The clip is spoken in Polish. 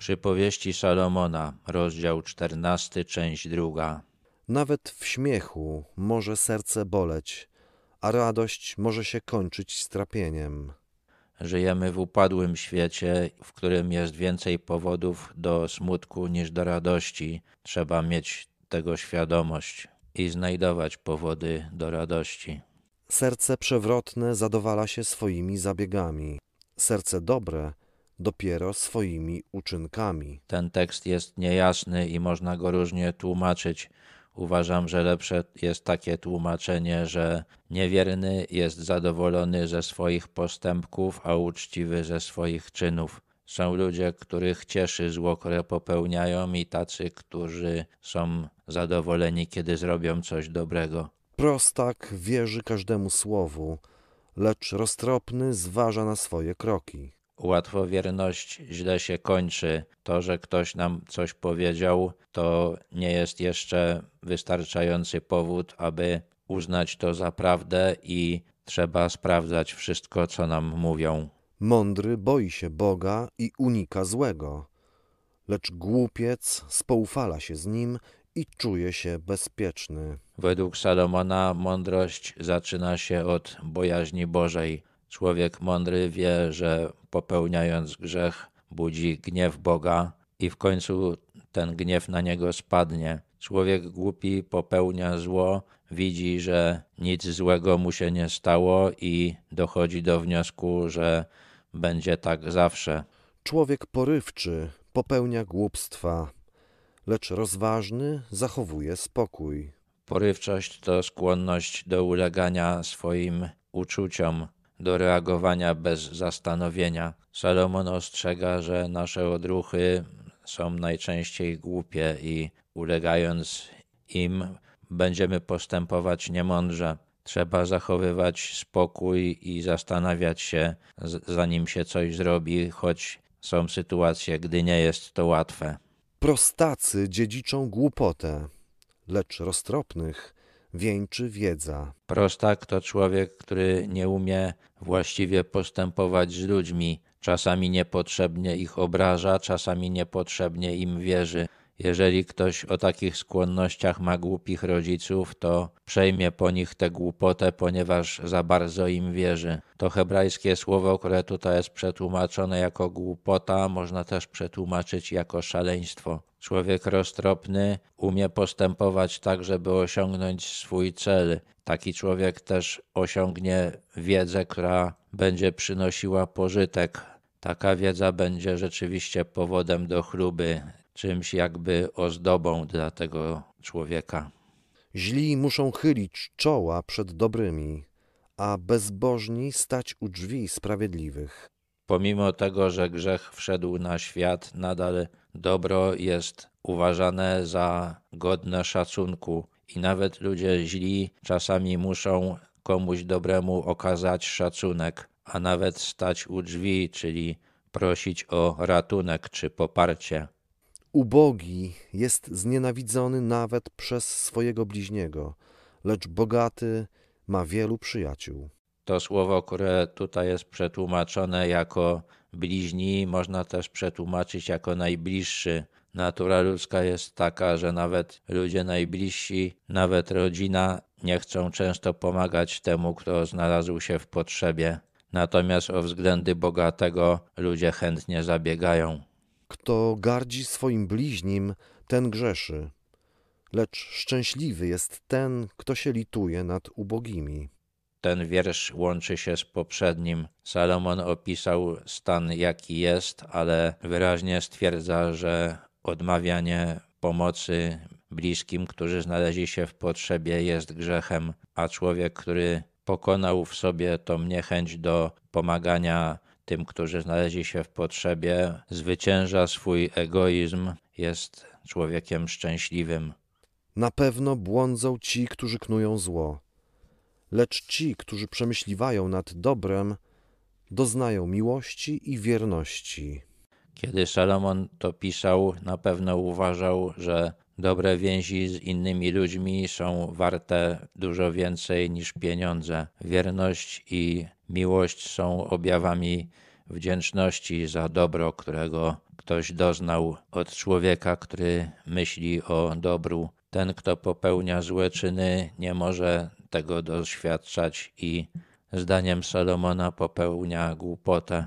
Przypowieści Salomona, rozdział 14, część druga. Nawet w śmiechu może serce boleć, a radość może się kończyć strapieniem. Żyjemy w upadłym świecie, w którym jest więcej powodów do smutku niż do radości. Trzeba mieć tego świadomość i znajdować powody do radości. Serce przewrotne zadowala się swoimi zabiegami, serce dobre dopiero swoimi uczynkami. Ten tekst jest niejasny i można go różnie tłumaczyć. Uważam, że lepsze jest takie tłumaczenie, że niewierny jest zadowolony ze swoich postępków, a uczciwy ze swoich czynów. Są ludzie, których cieszy zło, które popełniają, i tacy, którzy są zadowoleni, kiedy zrobią coś dobrego. Prostak wierzy każdemu słowu, lecz roztropny zważa na swoje kroki. Łatwowierność źle się kończy. To, że ktoś nam coś powiedział, to nie jest jeszcze wystarczający powód, aby uznać to za prawdę i trzeba sprawdzać wszystko, co nam mówią. Mądry boi się Boga i unika złego, lecz głupiec spoufala się z nim i czuje się bezpieczny. Według Salomona mądrość zaczyna się od bojaźni Bożej. Człowiek mądry wie, że popełniając grzech budzi gniew Boga i w końcu ten gniew na niego spadnie. Człowiek głupi popełnia zło, widzi, że nic złego mu się nie stało i dochodzi do wniosku, że będzie tak zawsze. Człowiek porywczy popełnia głupstwa, lecz rozważny zachowuje spokój. Porywczość to skłonność do ulegania swoim uczuciom, do reagowania bez zastanowienia. Salomon ostrzega, że nasze odruchy są najczęściej głupie i ulegając im będziemy postępować niemądrze. Trzeba zachowywać spokój i zastanawiać się, zanim się coś zrobi, choć są sytuacje, gdy nie jest to łatwe. Prostacy dziedziczą głupotę, lecz roztropnych wieńczy wiedza. Prostak to człowiek, który nie umie właściwie postępować z ludźmi. Czasami niepotrzebnie ich obraża, czasami niepotrzebnie im wierzy. Jeżeli ktoś o takich skłonnościach ma głupich rodziców, to przejmie po nich tę głupotę, ponieważ za bardzo im wierzy. To hebrajskie słowo, które tutaj jest przetłumaczone jako głupota, można też przetłumaczyć jako szaleństwo. Człowiek roztropny umie postępować tak, żeby osiągnąć swój cel. Taki człowiek też osiągnie wiedzę, która będzie przynosiła pożytek. Taka wiedza będzie rzeczywiście powodem do chluby, czymś jakby ozdobą dla tego człowieka. Źli muszą chylić czoła przed dobrymi, a bezbożni stać u drzwi sprawiedliwych. Pomimo tego, że grzech wszedł na świat, nadal dobro jest uważane za godne szacunku i nawet ludzie źli czasami muszą komuś dobremu okazać szacunek, a nawet stać u drzwi, czyli prosić o ratunek czy poparcie. Ubogi jest znienawidzony nawet przez swojego bliźniego, lecz bogaty ma wielu przyjaciół. To słowo, które tutaj jest przetłumaczone jako bliźni, można też przetłumaczyć jako najbliższy. Natura ludzka jest taka, że nawet ludzie najbliżsi, nawet rodzina nie chcą często pomagać temu, kto znalazł się w potrzebie. Natomiast o względy bogatego ludzie chętnie zabiegają. Kto gardzi swoim bliźnim, ten grzeszy, lecz szczęśliwy jest ten, kto się lituje nad ubogimi. Ten wiersz łączy się z poprzednim. Salomon opisał stan, jaki jest, ale wyraźnie stwierdza, że odmawianie pomocy bliskim, którzy znaleźli się w potrzebie, jest grzechem, a człowiek, który pokonał w sobie tą niechęć do pomagania tym, którzy znaleźli się w potrzebie, zwycięża swój egoizm, jest człowiekiem szczęśliwym. Na pewno błądzą ci, którzy knują zło, lecz ci, którzy przemyśliwają nad dobrem, doznają miłości i wierności. Kiedy Salomon to pisał, na pewno uważał, że dobre więzi z innymi ludźmi są warte dużo więcej niż pieniądze. Wierność i miłość są objawami wdzięczności za dobro, którego ktoś doznał od człowieka, który myśli o dobru. Ten, kto popełnia złe czyny, nie może tego doświadczać i zdaniem Salomona popełnia głupotę.